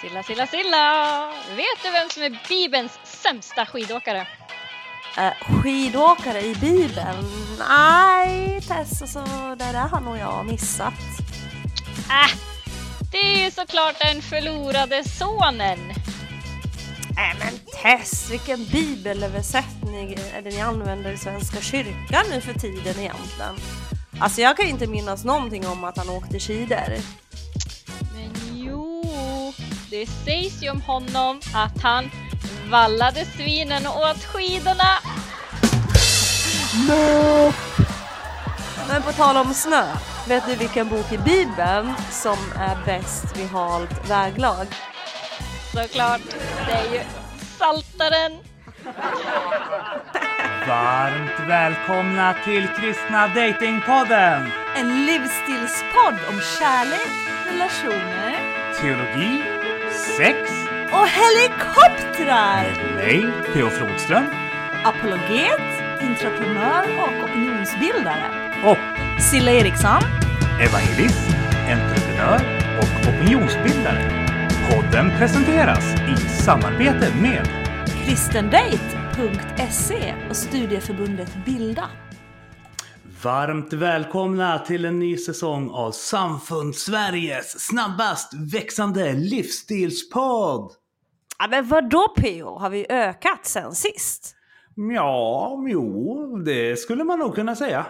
Silla, Silla, Silla! Vet du vem som är Bibelns sämsta skidåkare? Uh, skidåkare i Bibeln? Nej, Tess, alltså, det där har nog jag missat. Äh, det är ju såklart den förlorade sonen. Nej äh, men Tess, vilken bibelöversättning är det ni använder i Svenska kyrkan nu för tiden egentligen? Alltså jag kan ju inte minnas någonting om att han åkte skidor. Det sägs ju om honom att han vallade svinen och åt skidorna. No! Men på tal om snö, vet du vilken bok i Bibeln som är bäst vid halt väglag? Såklart, det är ju Saltaren. Varmt välkomna till Kristna Datingpodden! En livsstilspodd om kärlek, relationer, teologi, sex och helikoptrar! Mig, P.O. Flodström. Apologet, entreprenör och opinionsbildare. Och Silla Eriksson. Evangelist, entreprenör och opinionsbildare. Podden presenteras i samarbete med kristendate.se och studieförbundet Bilda. Varmt välkomna till en ny säsong av Samfund Sveriges snabbast växande livsstilspodd! Ja, men vadå PO? Har vi ökat sen sist? Ja, jo, det skulle man nog kunna säga.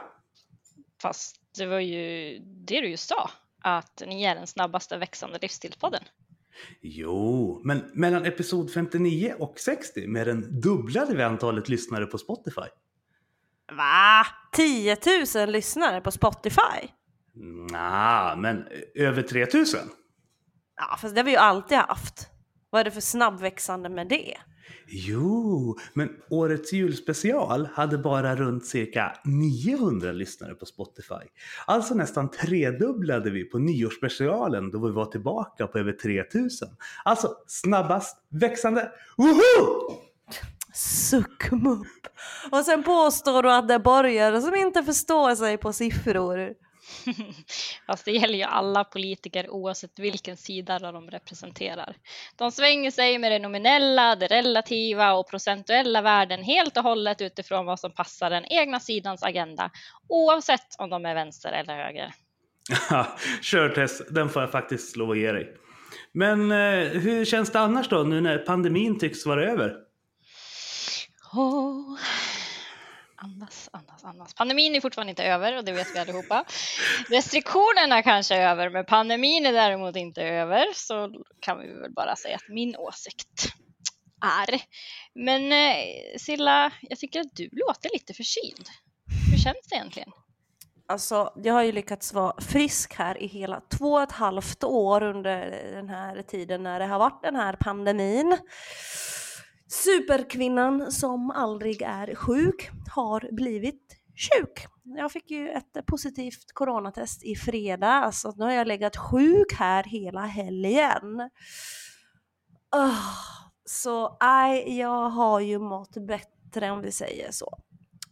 Fast det var ju det du just sa, att ni är den snabbaste växande livsstilspodden. Jo, men mellan episod 59 och 60 mer än dubblade vi antalet lyssnare på Spotify. Va? 10 000 lyssnare på Spotify? Nej, men över 3 000. Ja, fast det har vi ju alltid haft. Vad är det för snabbväxande med det? Jo, men årets julspecial hade bara runt cirka 900 lyssnare på Spotify. Alltså nästan tredubblade vi på nyårsspecialen då vi var tillbaka på över 3000. Alltså snabbast växande. Woho! Suckmupp. Och sen påstår du att det är borgare som inte förstår sig på siffror. Fast det gäller ju alla politiker oavsett vilken sida de representerar. De svänger sig med det nominella, det relativa och procentuella värden helt och hållet utifrån vad som passar den egna sidans agenda oavsett om de är vänster eller höger. Kör Tess, den får jag faktiskt lov att ge dig. Men eh, hur känns det annars då nu när pandemin tycks vara över? Oh, Andas, andas, andas. Pandemin är fortfarande inte över och det vet vi allihopa. Restriktionerna kanske är över, men pandemin är däremot inte över. Så kan vi väl bara säga att min åsikt är. Men eh, Silla, jag tycker att du låter lite förkyld. Hur känns det egentligen? Alltså, jag har ju lyckats vara frisk här i hela två och ett halvt år under den här tiden när det har varit den här pandemin. Superkvinnan som aldrig är sjuk har blivit sjuk. Jag fick ju ett positivt coronatest i fredags så nu har jag legat sjuk här hela helgen. Oh, så nej, jag har ju mått bättre om vi säger så.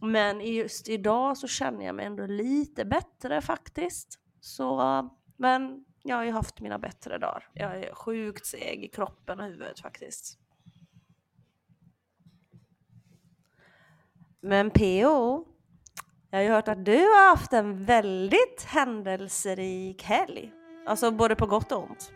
Men just idag så känner jag mig ändå lite bättre faktiskt. Så, men jag har ju haft mina bättre dagar. Jag är sjukt seg i kroppen och huvudet faktiskt. Men PO, jag har ju hört att du har haft en väldigt händelserik helg. Alltså både på gott och ont.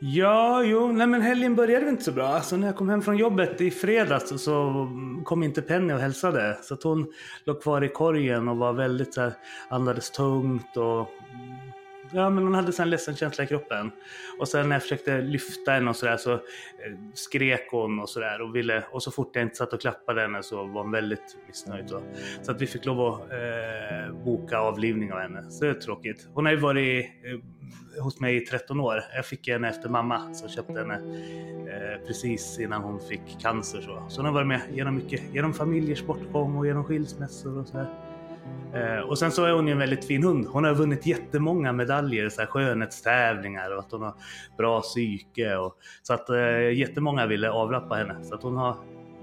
Ja, jo, nej men helgen började inte så bra. Alltså när jag kom hem från jobbet i fredags så kom inte Penny och hälsade. Så att hon låg kvar i korgen och var väldigt så här, andades tungt och ja, men hon hade en ledsen känsla i kroppen. Och sen när jag försökte lyfta henne och sådär så eh, skrek hon och sådär. Och, och så fort jag inte satt och klappade henne så var hon väldigt missnöjd. Så, så att vi fick lov att eh, boka avlivning av henne. Så det är tråkigt. Hon har ju varit eh, hos mig i 13 år. Jag fick henne efter mamma som köpte henne eh, precis innan hon fick cancer. Så, så hon har varit med genom mycket, genom familjers bortgång och genom skilsmässor och sådär. Eh, och sen så är hon ju en väldigt fin hund. Hon har vunnit jättemånga medaljer, så här skönhetstävlingar och att hon har bra psyke. Och, så att eh, jättemånga ville avrappa henne. Så att hon har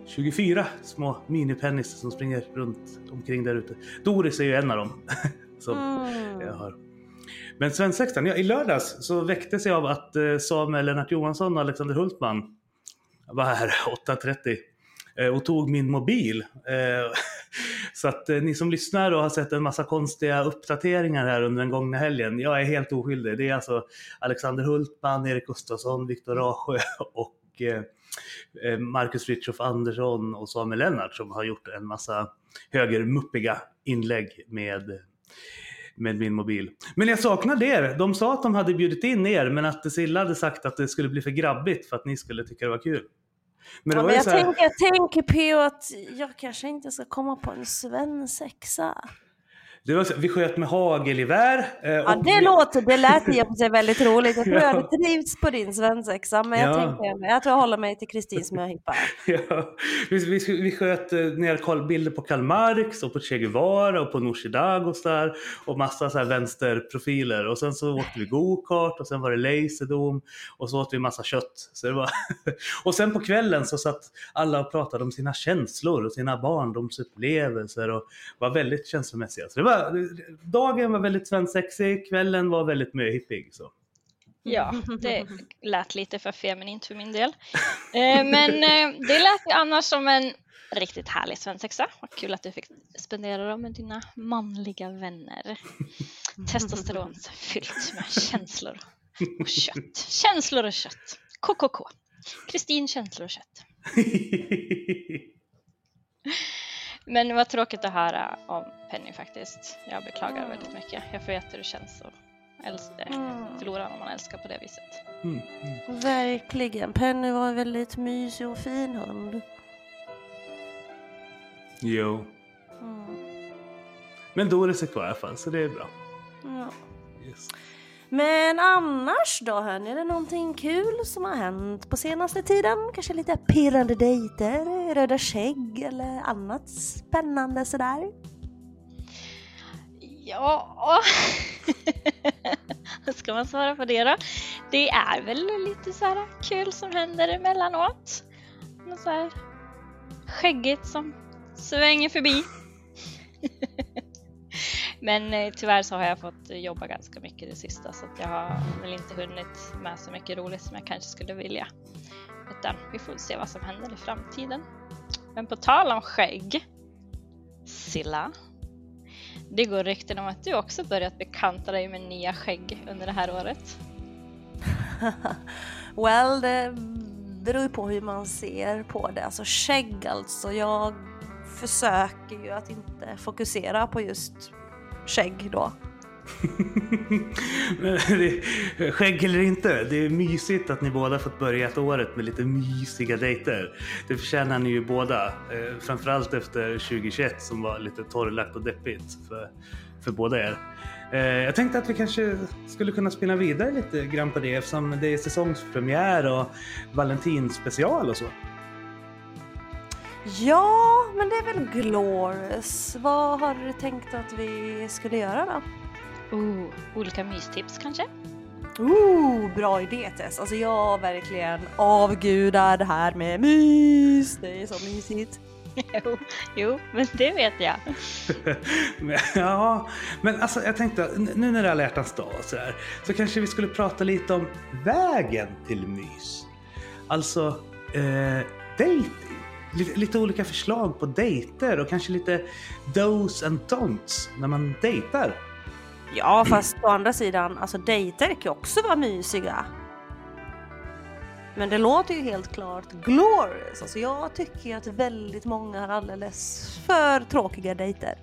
24 små minipennis som springer runt omkring där ute. Doris är ju en av dem. som mm. jag har. Men svensexan, ja, i lördags så väcktes jag av att eh, Samuel Lennart Johansson och Alexander Hultman var här 8.30 eh, och tog min mobil. Så att eh, ni som lyssnar och har sett en massa konstiga uppdateringar här under den gångna helgen, jag är helt oskyldig. Det är alltså Alexander Hultman, Erik Gustafsson, Viktor Rasjö och eh, eh, Marcus Fritiof Andersson och Samuel Lennart som har gjort en massa högermuppiga inlägg med med min mobil. Men jag saknar er. De sa att de hade bjudit in er, men att Silla hade sagt att det skulle bli för grabbigt för att ni skulle tycka det var kul. Men, ja, men jag, här... tänker, jag tänker på att jag kanske inte ska komma på en svensexa. Det var, vi sköt med hagelgevär. Eh, ja, det, vi... låter, det lät i och för sig väldigt roligt. Jag tror ja. jag hade trivts på din svensexa, men jag, ja. tänkte, jag tror jag håller mig till Kristins möhippa. ja. vi, vi, vi sköt eh, ner bilder på Karl Marx och på Che Guevara och på Nooshi Dadgostar och massa så här vänsterprofiler. Och sen så åkte vi gokart och sen var det laserdom och så åt vi massa kött. Så det var och sen på kvällen så satt alla och pratade om sina känslor och sina barndomsupplevelser och var väldigt känslomässiga. Så det var var, dagen var väldigt svensexig, kvällen var väldigt möhippig. Så. Ja, det lät lite för feminint för min del. Eh, men eh, det lät annars som en riktigt härlig svensexa. Vad kul att du fick spendera dem med dina manliga vänner. Testosteron fyllt med känslor och kött. Känslor och kött. KKK. Kristin känslor och kött. Men vad tråkigt att höra om Penny faktiskt. Jag beklagar mm. väldigt mycket. Jag vet hur det känns att älska, mm. förlora någon man älskar på det viset. Mm. Mm. Verkligen. Penny var en väldigt mysig och fin hund. Jo. Mm. Men Doris är kvar i alla fall, så det är bra. Ja. Yes. Men annars då hörni, är det någonting kul som har hänt på senaste tiden? Kanske lite pirrande dejter, röda skägg eller annat spännande sådär? Ja, vad ska man svara på det då? Det är väl lite så här kul som händer emellanåt. Något så här skäggigt som svänger förbi. Men eh, tyvärr så har jag fått jobba ganska mycket det sista så att jag har väl inte hunnit med så mycket roligt som jag kanske skulle vilja. Utan vi får se vad som händer i framtiden. Men på tal om skägg, Silla. Det går rykten om att du också börjat bekanta dig med nya skägg under det här året. well, det beror ju på hur man ser på det. Alltså skägg alltså. Jag försöker ju att inte fokusera på just skägg då. skägg eller inte, det är mysigt att ni båda fått börja ett året med lite mysiga dejter. Det förtjänar ni ju båda. Eh, framförallt efter 2021 som var lite torrlagt och deppigt för, för båda er. Eh, jag tänkte att vi kanske skulle kunna spinna vidare lite grann på det eftersom det är säsongspremiär och Valentinspecial och så. Ja, men det är väl Glorious. Vad har du tänkt att vi skulle göra då? Oh, olika mystips kanske? Oh, bra idé Tess. Alltså jag verkligen avgudar det här med mys. Det är så mysigt. jo, jo, men det vet jag. ja, men alltså jag tänkte nu när det är alla hjärtans dag så, där, så kanske vi skulle prata lite om vägen till mys. Alltså eh, lite, lite, olika förslag på dejter och kanske lite dos and don'ts när man dejtar. Ja, fast å andra sidan, alltså dejter kan ju också vara mysiga. Men det låter ju helt klart glorious. Alltså jag tycker ju att väldigt många har alldeles för tråkiga dejter.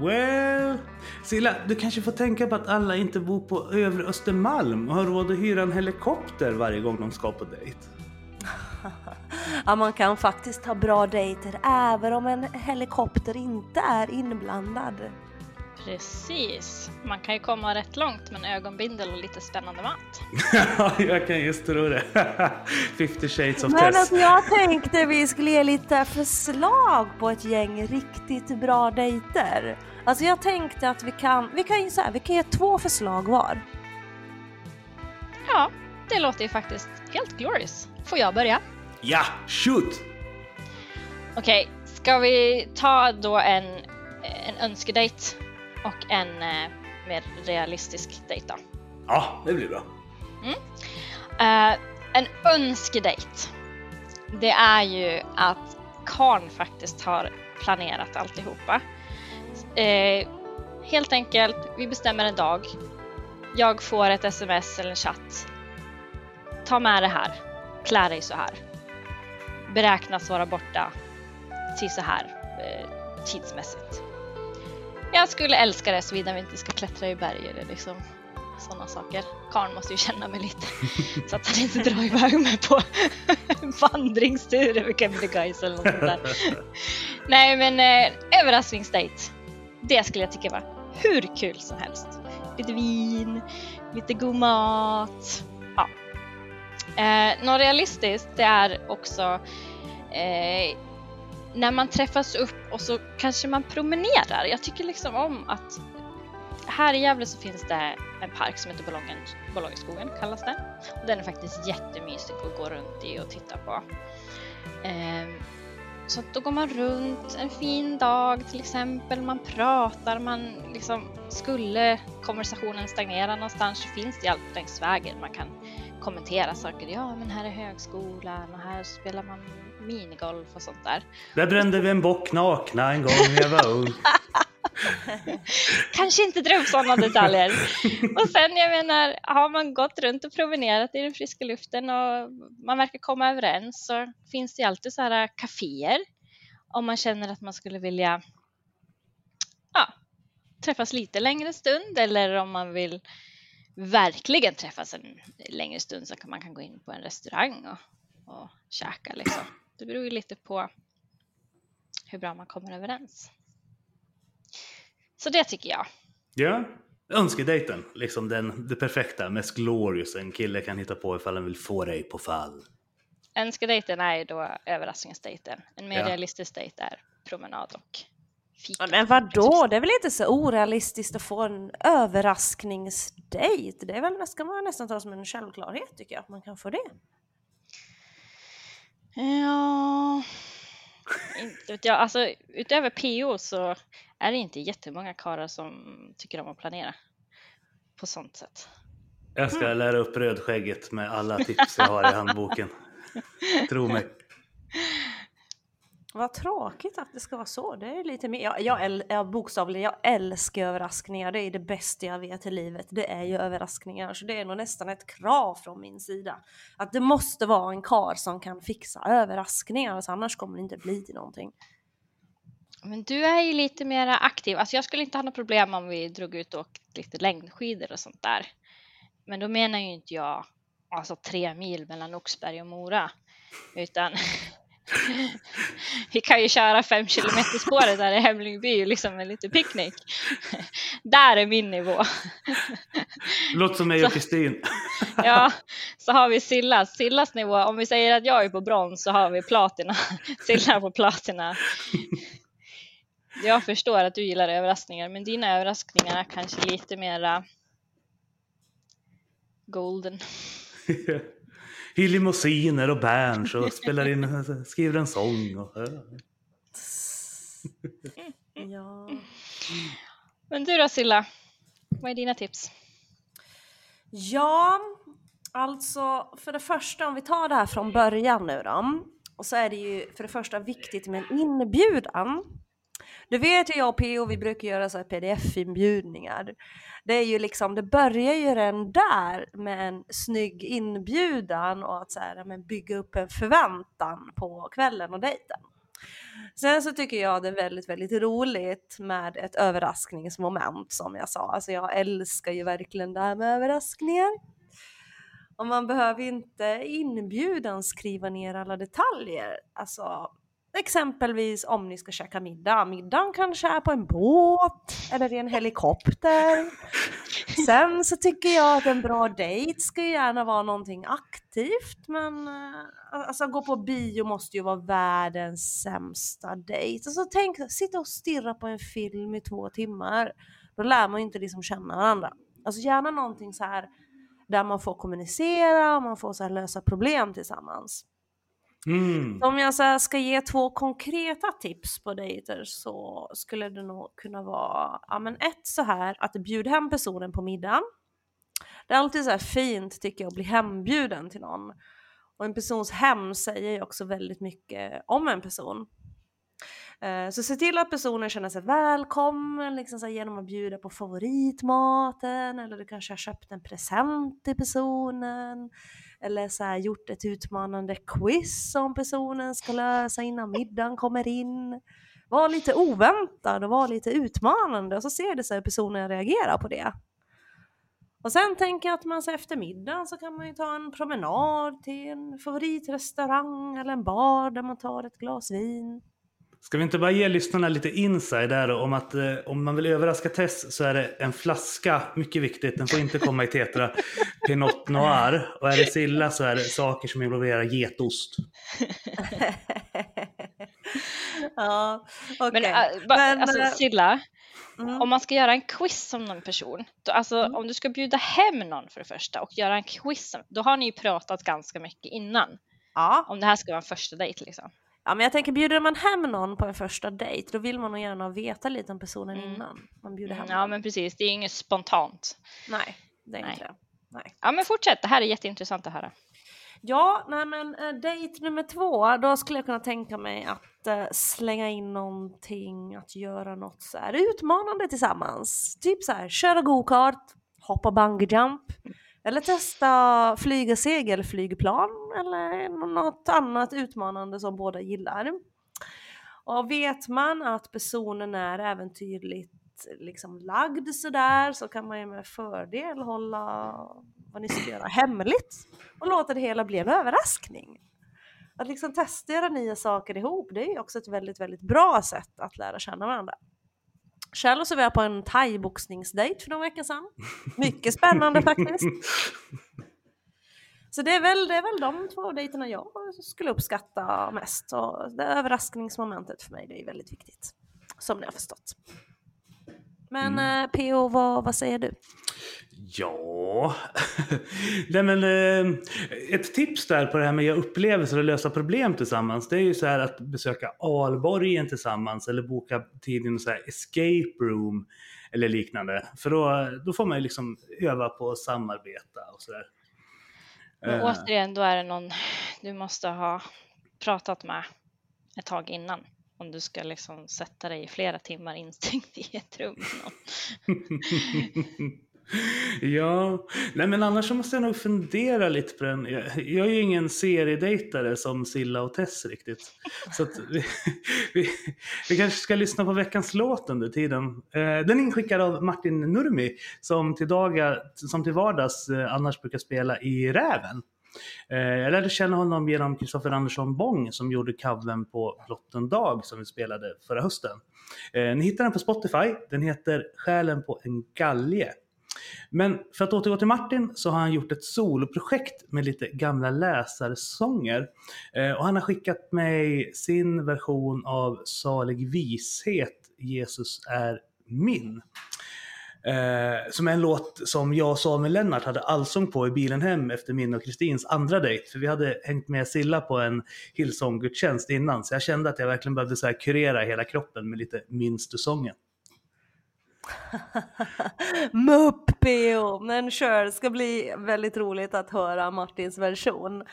Well, Silla, du kanske får tänka på att alla inte bor på övre Östermalm och har råd att hyra en helikopter varje gång de ska på dejt. Ja, man kan faktiskt ha bra dejter även om en helikopter inte är inblandad. Precis. Man kan ju komma rätt långt med en ögonbindel och lite spännande mat. Ja, jag kan just tro det. 50 shades of Men Tess. Alltså, jag tänkte vi skulle ge lite förslag på ett gäng riktigt bra dejter. Alltså jag tänkte att vi kan, vi kan, så här, vi kan ge två förslag var. Ja, det låter ju faktiskt helt glorious. Får jag börja? Ja, shoot! Okej, okay, ska vi ta då en, en önskedejt och en eh, mer realistisk dejt då. Ja, det blir bra. Eh, en önskedejt. Det är ju att Karn faktiskt har planerat alltihopa. Eh, helt enkelt, vi bestämmer en dag. Jag får ett sms eller en chatt. Ta med det här. Klä dig så här. Beräknas vara borta till så här eh, tidsmässigt. Jag skulle älska det såvida vi inte ska klättra i berg eller liksom sådana saker. Karn måste ju känna mig lite så att han inte drar iväg mig på vandringstur över Kebnekaise eller något sånt där. Nej men eh, överraskningsdejt. Det skulle jag tycka var hur kul som helst. Lite vin, lite god mat. Eh, något realistiskt det är också eh, när man träffas upp och så kanske man promenerar. Jag tycker liksom om att här i Gävle så finns det en park som heter Bolongen- kallas den. Och den är faktiskt jättemysig att gå runt i och titta på. Eh, så då går man runt en fin dag till exempel, man pratar, man liksom skulle konversationen stagnera någonstans så finns det alltid längs vägen man kan kommentera saker. Ja, men här är högskolan och här spelar man minigolf och sånt där. Där brände vi en bock nakna en gång när jag var ung. Kanske inte dra upp sådana detaljer. Och sen jag menar, har man gått runt och promenerat i den friska luften och man verkar komma överens så finns det alltid så här kaféer om man känner att man skulle vilja ja, träffas lite längre stund eller om man vill verkligen träffas en längre stund så kan man kan gå in på en restaurang och, och käka liksom. Det beror ju lite på hur bra man kommer överens. Så det tycker jag. Ja, önskedejten. Liksom den, det perfekta, mest glorious en kille kan hitta på ifall han vill få dig på fall. Önskedejten är ju då överraskningsdejten. En mer Ja. realistisk dejt är promenad och fika. Men vadå, det är väl inte så orealistiskt att få en överraskningsdejt? Det är väl, ska man nästan ta som en självklarhet tycker jag, att man kan få det. Ja, inte vet jag. Alltså utöver PO så är det inte jättemånga karlar som tycker om att planera på sånt sätt. Jag ska lära upp rödskägget med alla tips jag har i handboken. Tro mig. Vad tråkigt att det ska vara så. Det är lite mer, jag, jag, äl- jag bokstavligen, jag älskar överraskningar. Det är det bästa jag vet i livet. Det är ju överraskningar. Så det är nog nästan ett krav från min sida. Att det måste vara en kar som kan fixa överraskningar. Annars kommer det inte bli till någonting. Men du är ju lite mer aktiv. Alltså jag skulle inte ha något problem om vi drog ut och åkte lite längdskidor och sånt där. Men då menar ju inte jag alltså tre mil mellan Oxberg och Mora. Utan vi kan ju köra fem kilometer spåret där i Hemlingby liksom med lite picknick. Där är min nivå. Låt som mig och Kristin. Ja, så har vi Sillas. Sillas nivå, om vi säger att jag är på brons så har vi platina. Silla på platina. Jag förstår att du gillar överraskningar, men dina överraskningar är kanske lite mera golden. I limousiner och Berns och spelar in, skriver en sång. Och, Ja. Men du då Silla, vad är dina tips? Ja, alltså för det första om vi tar det här från början nu då. Och så är det ju för det första viktigt med en inbjudan. Du vet ju jag och PO, vi brukar göra så här pdf-inbjudningar. Det är ju liksom, det börjar ju redan där med en snygg inbjudan och att så här, men bygga upp en förväntan på kvällen och dejten. Sen så tycker jag det är väldigt, väldigt roligt med ett överraskningsmoment som jag sa. Alltså jag älskar ju verkligen det här med överraskningar. Och man behöver ju inte i inbjudan skriva ner alla detaljer. Alltså exempelvis om ni ska käka middag. Middagen kanske är på en båt eller i en helikopter. Sen så tycker jag att en bra dejt ska ju gärna vara någonting aktivt men eh, alltså gå på bio måste ju vara världens sämsta dejt. Alltså tänk, sitta och stirra på en film i två timmar. Då lär man ju inte liksom känna varandra. Alltså gärna någonting så här där man får kommunicera, och man får så här lösa problem tillsammans. Mm. Om jag så här ska ge två konkreta tips på dejter så skulle det nog kunna vara, ja men ett så här att bjuda hem personen på middag. Det är alltid så här fint tycker jag att bli hembjuden till någon. Och en persons hem säger ju också väldigt mycket om en person. Eh, så se till att personen känner sig välkommen liksom så här, genom att bjuda på favoritmaten eller du kanske har köpt en present till personen. Eller så här, gjort ett utmanande quiz som personen ska lösa innan middagen kommer in. Var lite oväntad och var lite utmanande och så ser det så hur personen reagerar på det. Och sen tänker jag att man så efter middagen så kan man ju ta en promenad till en favoritrestaurang eller en bar där man tar ett glas vin. Ska vi inte bara ge lyssnarna lite inside där om att eh, om man vill överraska Tess så är det en flaska mycket viktigt. Den får inte komma i Tetra Pinot Noir. Och är det Silla så är det saker som involverar getost. ja, okej. Men, äh, ba, Men, alltså äh, Silla, Mm. om man ska göra en quiz om någon person, då, alltså Mm. om du ska bjuda hem någon för det första och göra en quiz, då har ni ju pratat ganska mycket innan. Ja. Om det här ska vara en första dejt liksom. Ja, men jag tänker bjuder man hem någon på en första dejt då vill man nog gärna veta lite om personen Mm. innan man bjuder hem Mm, ja någon. men precis, det är inget spontant. Nej, det är Nej. inte det. Nej. Ja men fortsätt, det här är jätteintressant att höra. Ja, nej men äh, dejt nummer två, då skulle jag kunna tänka mig att eh, slänga in någonting, att göra något så här utmanande tillsammans. Typ så här, köra go-kart, hoppa bungyjump, eller testa flyga segelflygplan eller något annat utmanande som båda gillar. Och vet man att personen är äventyrligt liksom lagd sådär så kan man ju med fördel hålla vad ni ska göra hemligt och låta det hela bli en överraskning. Att liksom testa göra nya saker ihop, det är ju också ett väldigt, väldigt bra sätt att lära känna varandra. Kjell och så var jag på en thaiboxningsdejt för några veckor sedan. Mycket spännande faktiskt. Så det är, väl, det är väl de två dejterna jag skulle uppskatta mest. Och det överraskningsmomentet för mig, det är väldigt viktigt. Som ni har förstått. Men eh, PO, vad, vad säger du? Ja, Nej, men, eh, ett tips där på det här med att göra upplevelser och lösa problem tillsammans. Det är ju så här att besöka Alborgen tillsammans eller boka tid i så här escape room eller liknande. För då, då får man ju liksom öva på att samarbeta och sådär. Men Eh, återigen, då är det någon du måste ha pratat med ett tag innan. Om du ska liksom sätta dig i flera timmar instängd i ett rum. ja, nej men annars så måste jag nog fundera lite på den. Jag, är ju ingen seriedejtare som Silla och Tess riktigt. Så att vi, vi, vi kanske ska lyssna på veckans låt under tiden. Eh, den är inskickad av Martin Nurmi som till, dagar, som till vardags eh, annars brukar spela i Räven. Eh, jag lärde känna honom genom Kristoffer Andersson Bång som gjorde covern på Blott en dag som vi spelade förra hösten. Eh, ni hittar den på Spotify. Den heter Själen på en galge. Men för att återgå till Martin så har han gjort ett soloprojekt med lite gamla läsarsånger. Eh, och han har skickat mig sin version av Salig vishet, Jesus är min. Eh, som är en låt som jag och Samuel Lennart hade allsång på i bilen hem efter min och Kristins andra dejt. För vi hade hängt med Silla på en Hillsong-gudstjänst innan. Så jag kände att jag verkligen behövde så här kurera hela kroppen med lite minns du sången. Mupp PO, men kör, det ska bli väldigt roligt att höra Martins version.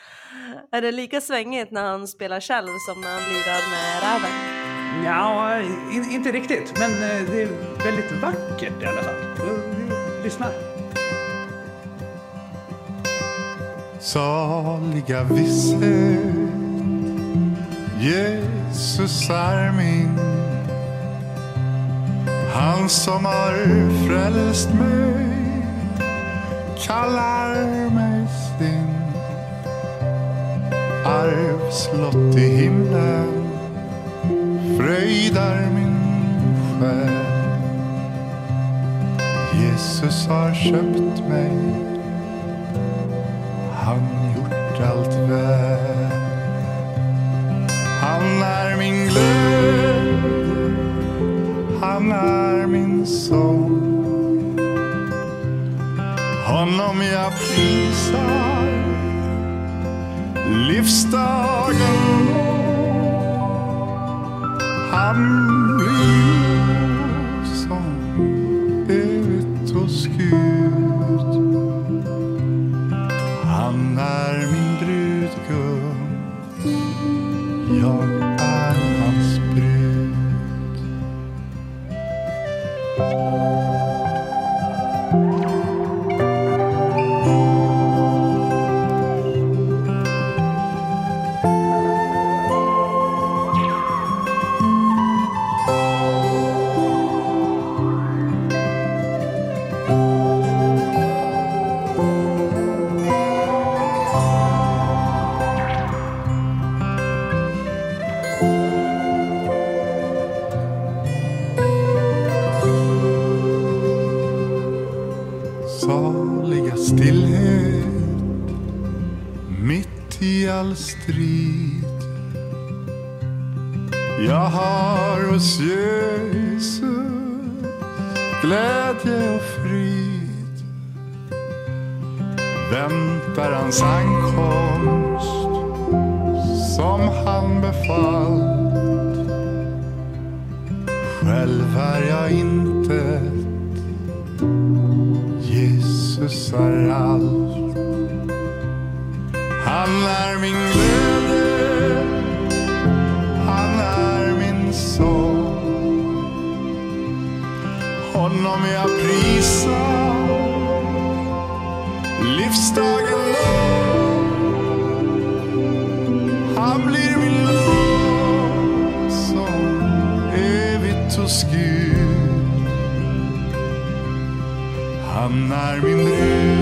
Är det lika svängigt när han spelar själv som när han lirar med räven? Ja, in, inte riktigt. Men eh, det är väldigt vackert i alla fall. Lyssna. Saliga visshet Jesus är min Han som har frälst mig kallar mig sin Arvslott i himlen fröjdar min själ Jesus har köpt mig han gjort allt väl. Han är min glädje, han är min sång. Honom jag prisar, livsdagen han Väntar hans ankomst som han befallt. Själv är jag intet Jesus är allt. Han är min glädje, han är min sång. Honom jag prisar livsdagen lång. Han blir min lovsång evigt hos Gud. Han är min brudgum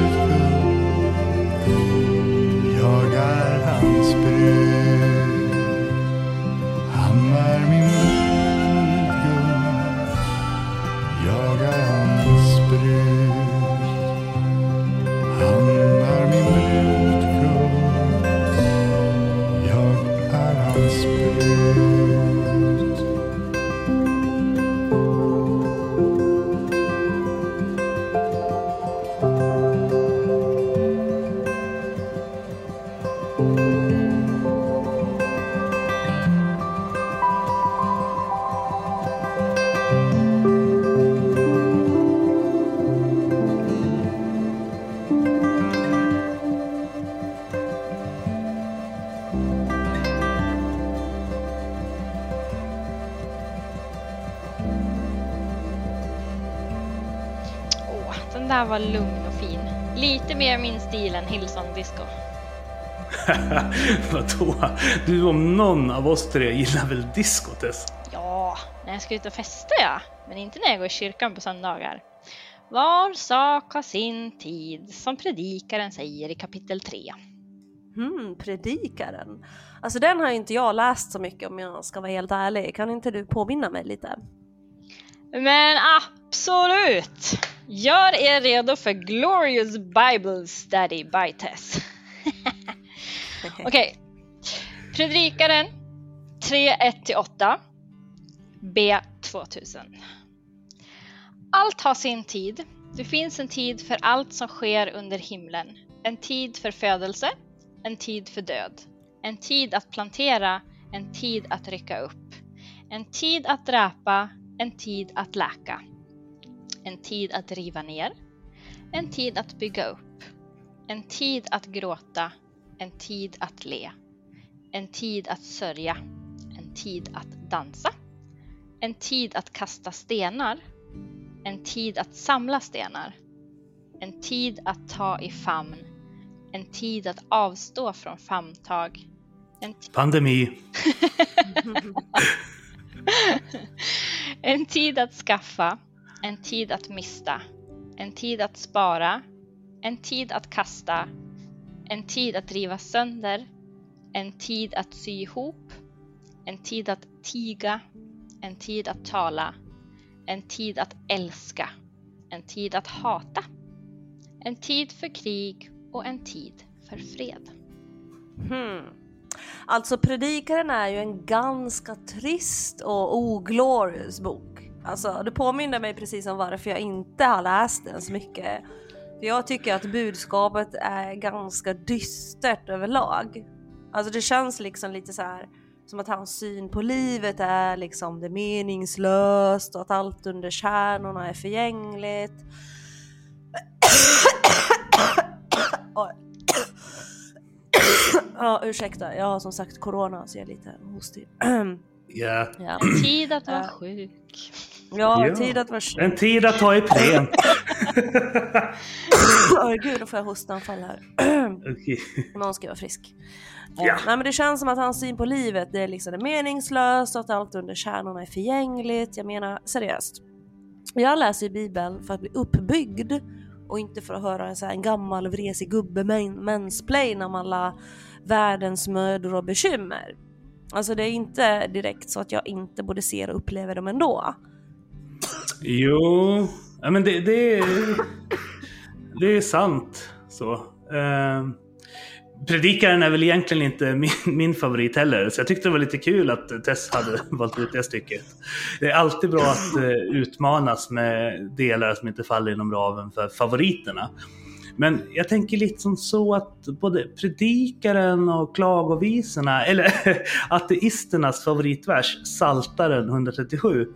den där var lugn och fin. Lite mer min stil än Hillsong Disco. Vadå? Du om någon av oss tre gillar väl disco, Tess? Ja, när jag ska ut och festa ja. Men inte när jag går i kyrkan på söndagar. Var sak har sin tid, som predikaren säger i kapitel 3. Hmm, predikaren. Alltså den har inte jag läst så mycket om jag ska vara helt ärlig. Kan inte du påminna mig lite? Men absolut! Gör er redo för Glorious Bible Study by Tess. Okej. Predikaren 3.1-8 B 2000 Allt har sin tid. Det finns en tid för allt som sker under himlen. En tid för födelse, en tid för död. En tid att plantera, en tid att rycka upp. En tid att dräpa, en tid att läka. En tid att riva ner. En tid att bygga upp. En tid att gråta. En tid att le. En tid att sörja. En tid att dansa. En tid att kasta stenar. En tid att samla stenar. En tid att ta i famn. En tid att avstå från famntag. En Pandemi. En tid att skaffa, en tid att mista, en tid att spara, en tid att kasta, en tid att riva sönder, en tid att sy ihop, en tid att tiga, en tid att tala, en tid att älska, en tid att hata, en tid för krig och en tid för fred. Hmm. Alltså Predikaren är ju en ganska trist och oglorious bok. Alltså det påminner mig precis om varför jag inte har läst den så mycket. För jag tycker att budskapet är ganska dystert överlag. Alltså det känns liksom lite så här som att hans syn på livet är liksom det meningslöst och att allt under stjärnorna är förgängligt. Ja, ursäkta, jag har som sagt corona så jag är lite hostig. Ja. ja. Tid att vara Ja. sjuk. Ja, Ja. tid att vara En tid att ta Ipren. Oj gud, då får jag hostanfall här. Okej. Någon ska vara frisk. Ja. Ja. Nej men det känns som att hans syn på livet det är liksom det meningslöst och att allt under stjärnorna är förgängligt. Jag menar seriöst. Jag läser ju bibeln för att bli uppbyggd och inte för att höra en, så här, en gammal vresig gubbe mansplain om alla världens mödor och bekymmer. Alltså det är inte direkt så att jag inte både ser och upplever dem ändå. Jo, ja, men det, det, är, det är sant. Så. Eh, Predikaren är väl egentligen inte min, min favorit heller, så jag tyckte det var lite kul att Tess hade valt ut det stycket. Det är alltid bra att eh, utmanas med delar som inte faller inom ramen för favoriterna. Men jag tänker lite som så att både predikaren och klagovisorna, eller ateisternas favoritvers, Saltaren 137,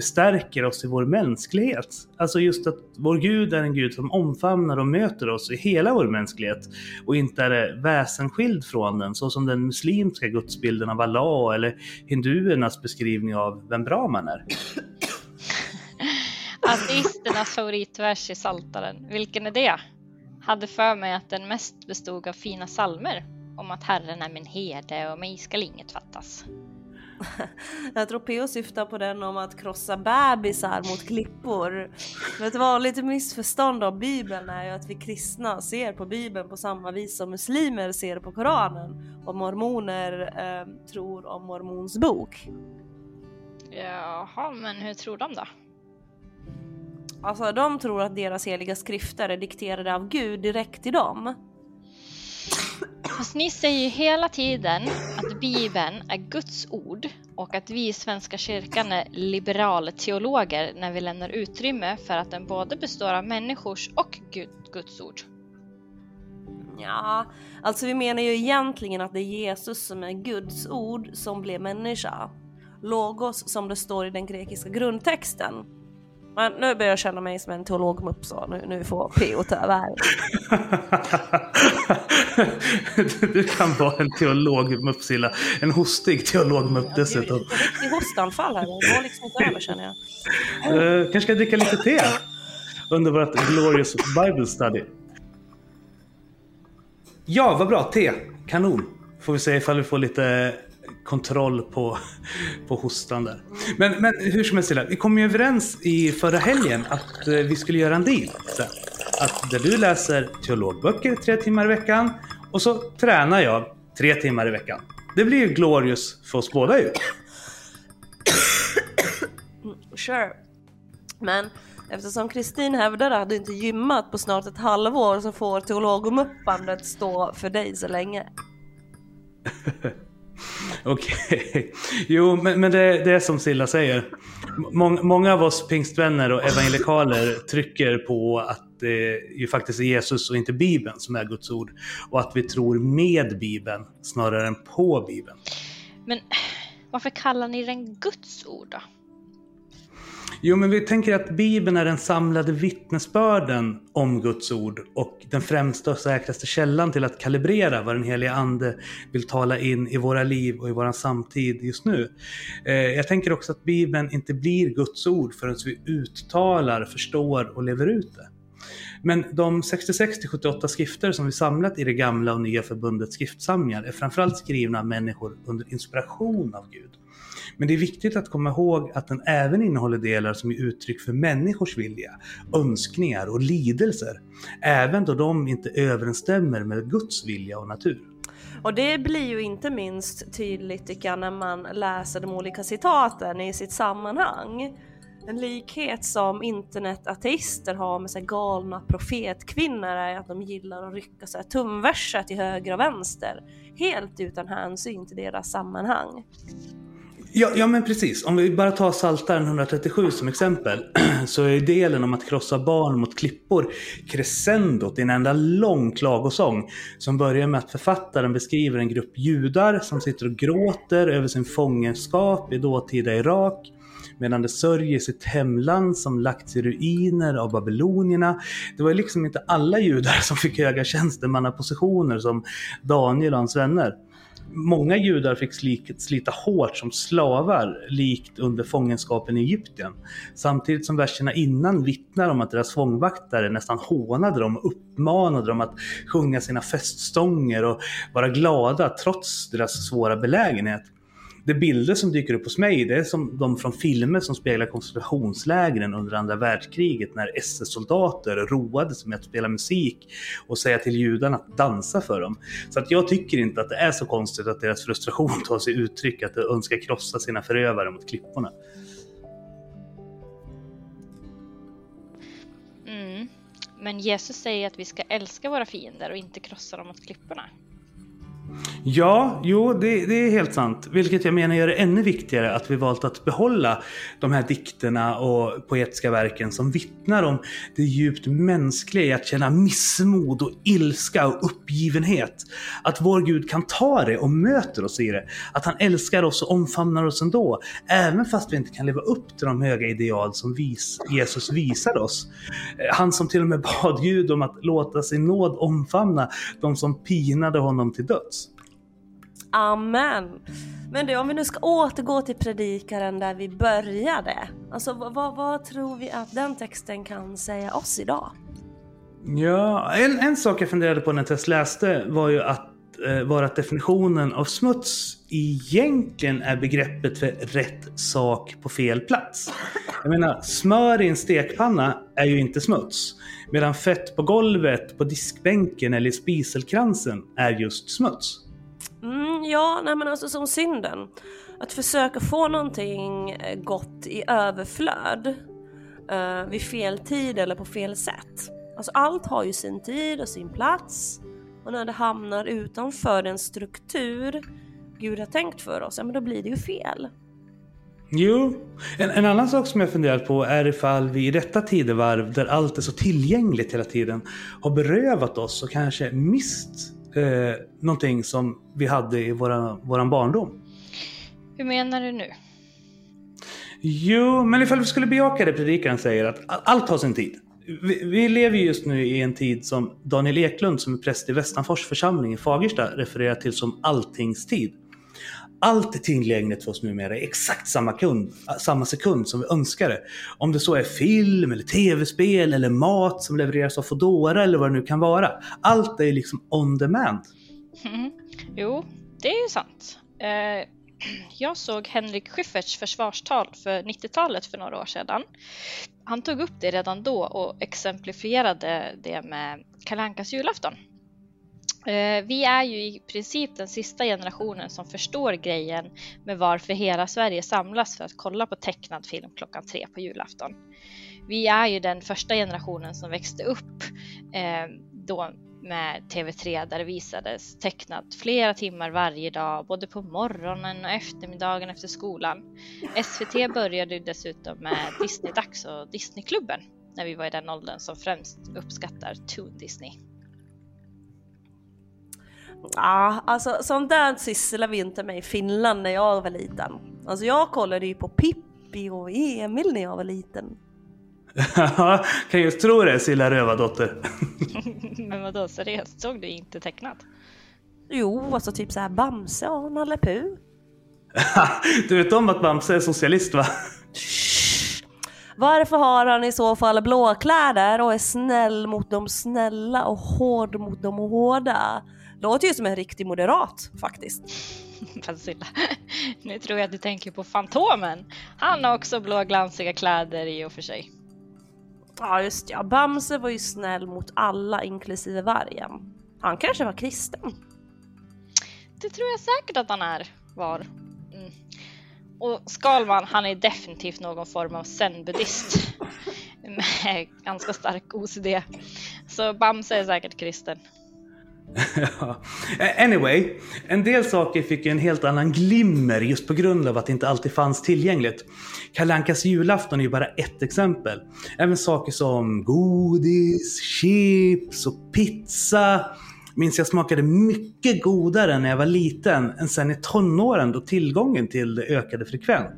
stärker oss i vår mänsklighet. Alltså just att vår Gud är en Gud som omfamnar och möter oss i hela vår mänsklighet och inte är väsenskild från den, så som den muslimska gudsbilden av Allah eller hinduernas beskrivning av vem bra man är. Ateisternas favoritvers i Saltaren. Vilken är det? Hade för mig att den mest bestod av fina salmer om att Herren är min herde och mig skall inget fattas. Jag tror P.O. syftar på den om att krossa bebisar mot klippor. Men ett vanligt missförstånd av Bibeln är ju att vi kristna ser på Bibeln på samma vis som muslimer ser på Koranen och mormoner eh, tror om mormons bok. Jaha, men hur tror de då? Alltså de tror att deras heliga skrifter är dikterade av Gud direkt till dem. Fast ni säger ju hela tiden att Bibeln är Guds ord och att vi i Svenska kyrkan är liberalteologer när vi lämnar utrymme för att den både består av människors och Gud, Guds ord. Ja, alltså vi menar ju egentligen att det är Jesus som är Guds ord som blev människa. Logos som det står i den grekiska grundtexten. Men nu börjar jag känna mig som en teologmupp så nu, nu får P.O. ta över. Du kan vara en teolog Muppsilla. En hostig teolog Mupp Det är dessutom. ju ett riktigt hostanfall här, det går liksom inte över känner jag. Uh, kanske ska jag dricka lite te under vårt glorious Bible study. Ja, vad bra. Te. Kanon. Får vi se ifall vi får lite kontroll på, på hostan där. Men, men hur som helst, vi kom ju överens i förra helgen att eh, vi skulle göra en deal. Sen. Att där du läser teologböcker tre timmar i veckan och så tränar jag tre timmar i veckan. Det blir ju glorious för oss båda ju. Sure. Men eftersom Kristin hävdade att du inte gymmat på snart ett halvår så får teologmuppandet stå för dig så länge. Okej. Jo, men, men det, det är som Silla säger. Mång, många av oss pingstvänner och evangelikaler trycker på att det ju faktiskt är Jesus och inte Bibeln som är Guds ord. Och att vi tror med Bibeln snarare än på Bibeln. Men varför kallar ni den Guds ord då? Jo, men vi tänker att Bibeln är den samlade vittnesbörden om Guds ord och den främsta och säkraste källan till att kalibrera vad den heliga Ande vill tala in i våra liv och i vår samtid just nu. Eh, jag tänker också att Bibeln inte blir Guds ord förrän vi uttalar, förstår och lever ut det. Men de 66-78 skrifter som vi samlat i det gamla och nya förbundets skriftsamlingar är framförallt skrivna av människor under inspiration av Gud. Men det är viktigt att komma ihåg att den även innehåller delar som är uttryck för människors vilja, önskningar och lidelser, även då de inte överensstämmer med Guds vilja och natur. Och det blir ju inte minst tydligt tycker jag när man läser de olika citaten i sitt sammanhang. En likhet som internetateister har med så galna profetkvinnor är att de gillar att rycka så här tumverser till höger och vänster. Helt utan hänsyn till deras sammanhang. Ja, ja, men precis. Om vi bara tar Psaltaren 137 som exempel, så är delen om att krossa barn mot klippor crescendot i en enda lång klagosång som börjar med att författaren beskriver en grupp judar som sitter och gråter över sin fångenskap i dåtida Irak medan det sörjer sitt hemland som lagts i ruiner av babylonierna. Det var ju liksom inte alla judar som fick höga tjänstemannapositioner som Daniel och hans vänner. Många judar fick slita hårt som slavar, likt under fångenskapen i Egypten. Samtidigt som verserna innan vittnar om att deras fångvaktare nästan hånade dem och uppmanade dem att sjunga sina feststånger och vara glada trots deras svåra belägenhet de bilder som dyker upp hos mig, det är som de från filmer som speglar koncentrationslägren under andra världskriget när SS-soldater roade sig med att spela musik och säga till judarna att dansa för dem. Så att jag tycker inte att det är så konstigt att deras frustration tar sig uttryck att de önskar krossa sina förövare mot klipporna. Mm. Men Jesus säger att vi ska älska våra fiender och inte krossa dem mot klipporna. Ja, jo, det, det, är helt sant. Vilket jag menar gör det ännu viktigare att vi valt att behålla de här dikterna och poetiska verken som vittnar om det djupt mänskliga i att känna missmod och ilska och uppgivenhet. Att vår Gud kan ta det och möter oss i det. Att han älskar oss och omfamnar oss ändå. Även fast vi inte kan leva upp till de höga ideal som vis, Jesus visade oss. Han som till och med bad Gud om att låta sin nåd omfamna de som pinade honom till döds. Amen. Men du, om vi nu ska återgå till predikaren där vi började. Alltså vad, vad, tror vi att den texten kan säga oss idag? Ja, en, en sak jag funderade på när jag läste var ju att eh, var att definitionen av smuts egentligen är begreppet för rätt sak på fel plats. Jag menar, smör i en stekpanna är ju inte smuts. Medan fett på golvet, på diskbänken eller i spiselkransen är just smuts. Mm, ja, nej men alltså som synden. Att försöka få någonting eh, gott i överflöd uh, vid fel tid eller på fel sätt. Alltså allt har ju sin tid och sin plats och när det hamnar utanför den struktur Gud har tänkt för oss, ja men då blir det ju fel. Jo, en, en, annan sak som jag funderat på är ifall vi i detta tidevarv där allt är så tillgängligt hela tiden har berövat oss och kanske mist eh, någonting som vi hade i våra, våran barndom. Hur menar du nu? Jo, men ifall vi skulle bejaka det predikaren säger att allt har sin tid. Vi, vi, lever just nu i en tid som Daniel Eklund som är präst i Västanfors församling i Fagersta refererar till som alltingstid. Allt är tillgängligt för oss numera i exakt samma, kund, äh, samma sekund som vi önskar det. Om det så är film, eller tv-spel eller mat som levereras av Foodora eller vad det nu kan vara. Allt är liksom on demand. Mm. Jo, det är ju sant. Eh, jag såg Henrik Schyfferts försvarstal för 90-talet för några år sedan. Han tog upp det redan då och exemplifierade det med Kalankas julafton. Eh, vi är ju i princip den sista generationen som förstår grejen med varför hela Sverige samlas för att kolla på tecknad film klockan tre på julafton. Vi är ju den första generationen som växte upp eh, då med TV3 där det visades tecknat flera timmar varje dag, både på morgonen och eftermiddagen efter skolan. SVT började dessutom med Disney-dags och Disneyklubben när vi var i den åldern som främst uppskattar Toon Disney. Ja, alltså sånt där sysslade vi inte med i Finland när jag var liten. Alltså jag kollade ju på Pippi och Emil när jag var liten. kan just tro det, Silla Rövardotter. Men vadå, seriöst? Såg du inte tecknat? Jo, alltså typ såhär Bamse och Nalle Puh. du vet om att Bamse är socialist va? Varför har han i så fall blåkläder och är snäll mot de snälla och hård mot de hårda? Låter ju som en riktig moderat faktiskt. Fansilla. Nu tror jag att du tänker på Fantomen. Han har också blå glansiga kläder i och för sig. Ja just ja, Bamse var ju snäll mot alla inklusive vargen. Han kanske var kristen. Det tror jag säkert att han är, var. Mm. Och Skalman, han är definitivt någon form av zen-buddhist. Med ganska stark OCD. Så Bamse är säkert kristen. Eh, anyway, en del saker fick en helt annan glimmer just på grund av att det inte alltid fanns tillgängligt. Kalle Ankas julafton är ju bara ett exempel. Även saker som godis, chips och pizza minns jag smakade mycket godare när jag var liten än sen i tonåren då tillgången till det ökade frekvent.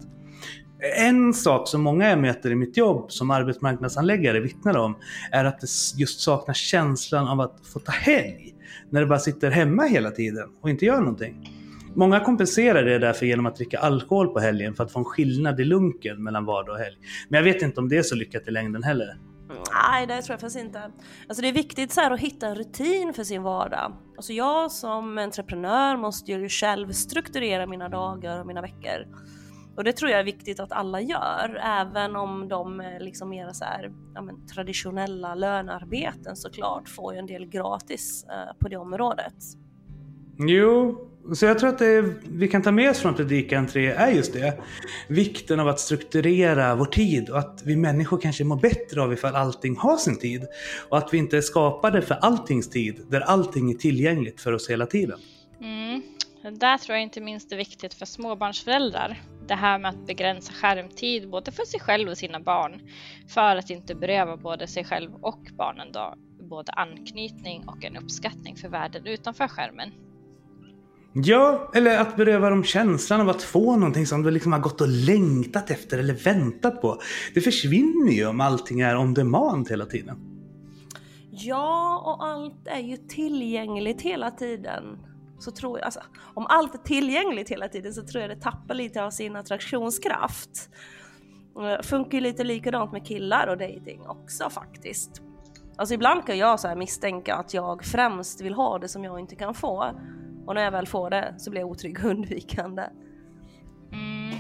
En sak som många jag möter i mitt jobb som arbetsmarknadsanläggare vittnar om är att det just saknar känslan av att få ta helg. När du bara sitter hemma hela tiden och inte gör någonting. Många kompenserar det därför genom att dricka alkohol på helgen för att få en skillnad i lunken mellan vardag och helg. Men jag vet inte om det är så lyckat i längden heller. Nej, det tror jag faktiskt inte. Alltså det är viktigt så här att hitta en rutin för sin vardag. Alltså jag som entreprenör måste ju själv strukturera mina dagar och mina veckor. Och det tror jag är viktigt att alla gör, även om de liksom mer så här, ja, men, traditionella lönearbeten såklart får ju en del gratis eh, på det området. Jo, så jag tror att det vi kan ta med oss från Predikan 3 är just det. Vikten av att strukturera vår tid och att vi människor kanske mår bättre av ifall allting har sin tid. Och att vi inte är skapade för alltings tid, där allting är tillgängligt för oss hela tiden. Mm. Där tror jag inte minst är viktigt för småbarnsföräldrar. Det här med att begränsa skärmtid både för sig själv och sina barn. För att inte beröva både sig själv och barnen då både anknytning och en uppskattning för världen utanför skärmen. Ja, eller att beröva dem känslan av att få någonting som du liksom har gått och längtat efter eller väntat på. Det försvinner ju om allting är on demand hela tiden. Ja, och allt är ju tillgängligt hela tiden. Så tror jag, alltså, om allt är tillgängligt hela tiden så tror jag det tappar lite av sin attraktionskraft. Eh, Funkar ju lite likadant med killar och dating också faktiskt. Alltså ibland kan jag så här misstänka att jag främst vill ha det som jag inte kan få. Och när jag väl får det så blir jag otrygg och undvikande. Mm.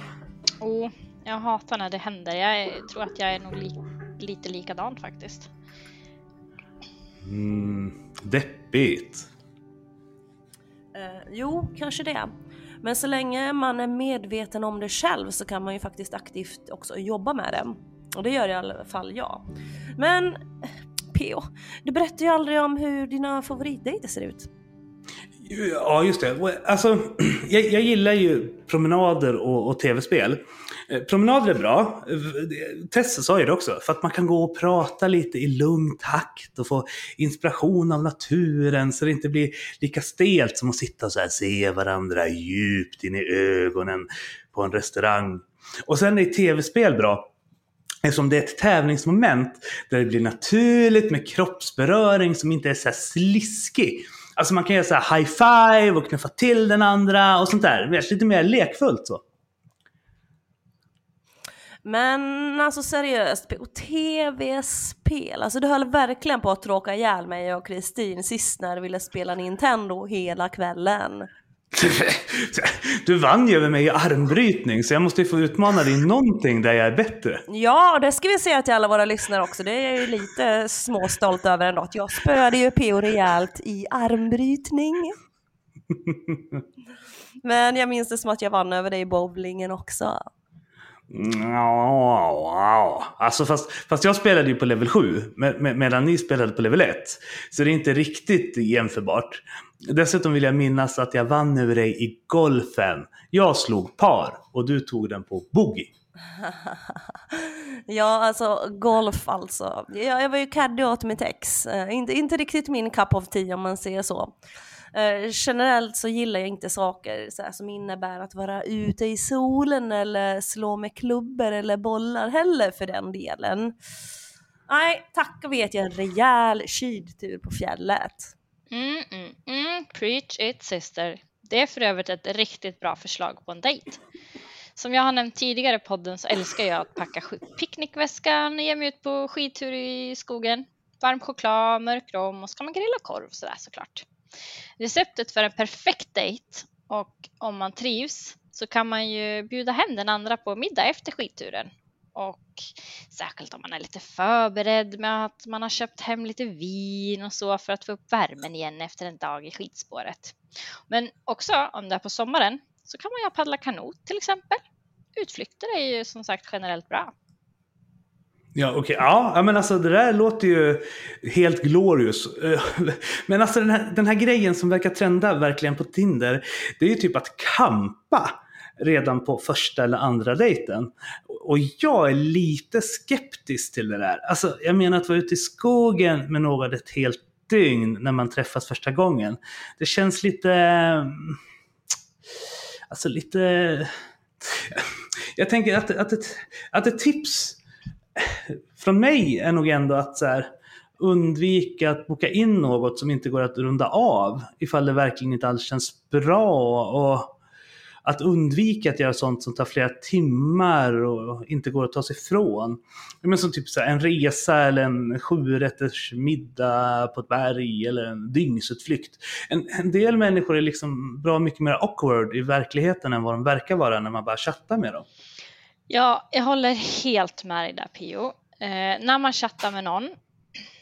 Oh, jag hatar när det händer. Jag tror att jag är nog li lite likadant faktiskt. Mm, deppigt. Eh, jo, kanske det. Men så länge man är medveten om det själv så kan man ju faktiskt aktivt också jobba med det. Och det gör i alla fall jag. Men eh, P.O. Du berättar ju aldrig om hur dina favoritdejter ser ut. Ja, just det. Alltså, jag, jag gillar ju promenader och, och tv-spel. Eh, promenader är bra. Tessa sa ju det också. För att man kan gå och prata lite i lugn takt och få inspiration av naturen så det inte blir lika stelt som att sitta och så här se varandra djupt in i ögonen på en restaurang. Och sen är tv-spel bra. Eftersom det är ett tävlingsmoment där det blir naturligt med kroppsberöring som inte är så här sliskig. Alltså man kan göra så här high five och knuffa till den andra och sånt där. Lite mer lekfullt så. Men alltså seriöst, på tv-spel, alltså du höll verkligen på att tråka ihjäl mig och Kristin sist när du ville spela Nintendo hela kvällen. Du vann ju över mig i armbrytning så jag måste ju få utmana dig i någonting där jag är bättre. Ja, det ska vi säga till alla våra lyssnare också. Det är jag ju lite småstolt över ändå. Att jag spöade ju P.O. rejält i armbrytning. Men jag minns det som att jag vann över dig i bowlingen också. Ja, alltså fast, fast jag spelade ju på level 7 med, med, medan ni spelade på level 1. Så det är inte riktigt jämförbart. Dessutom vill jag minnas att jag vann över dig i golfen. Jag slog par och du tog den på boogie. ja, alltså golf alltså. Jag, jag var ju caddy åt mitt ex. Uh, inte, inte riktigt min cup of tea om man säger så. Eh, generellt så gillar jag inte saker så här, som innebär att vara ute i solen eller slå med klubbor eller bollar heller för den delen. Nej, tack och vet jag en rejäl skidtur på fjället. Mm, mm, mm. Preach it sister. Det är för övrigt ett riktigt bra förslag på en dejt. Som jag har nämnt tidigare i podden så älskar jag att packa picknickväskan, ge mig ut på skidtur i skogen, varm choklad, mörk rom och så kan man grilla korv sådär såklart. Receptet för en perfekt dejt och om man trivs så kan man ju bjuda hem den andra på middag efter skidturen. Och särskilt om man är lite förberedd med att man har köpt hem lite vin och så för att få upp värmen igen efter en dag i skidspåret. Men också om det är på sommaren så kan man ju paddla kanot till exempel. Utflykter är ju som sagt generellt bra. Ja, okej. Okay. ja, men alltså det där låter ju helt glorious. Eh, men alltså den här, den här grejen som verkar trenda verkligen på Tinder, det är ju typ att kampa redan på första eller andra dejten. Och jag är lite skeptisk till det där. Alltså, jag menar att vara ute i skogen med någon ett helt dygn när man träffas första gången. Det känns lite... Alltså lite... Jag tänker att, att, ett, att ett tips från mig är nog ändå att så här, undvika att boka in något som inte går att runda av ifall det verkligen inte alls känns bra. Och att undvika att göra sånt som tar flera timmar och inte går att ta sig ifrån. Men som typ så här, en resa eller en sjurätters middag på ett berg eller en dygnsutflykt. En, en del människor är liksom bra mycket mer awkward i verkligheten än vad de verkar vara när man bara chattar med dem. Ja, jag håller helt med dig där Pio. Eh, när man chattar med någon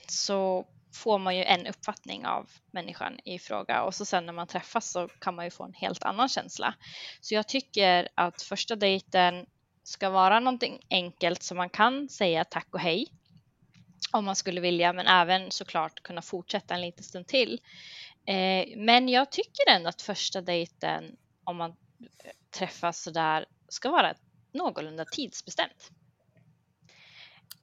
så får man ju en uppfattning av människan i fråga och så sen när man träffas så kan man ju få en helt annan känsla. Så jag tycker att första dejten ska vara någonting enkelt som man kan säga tack och hej om man skulle vilja, men även såklart kunna fortsätta en liten stund till. Eh, men jag tycker ändå att första dejten, om man träffas sådär, ska vara någorlunda tidsbestämt.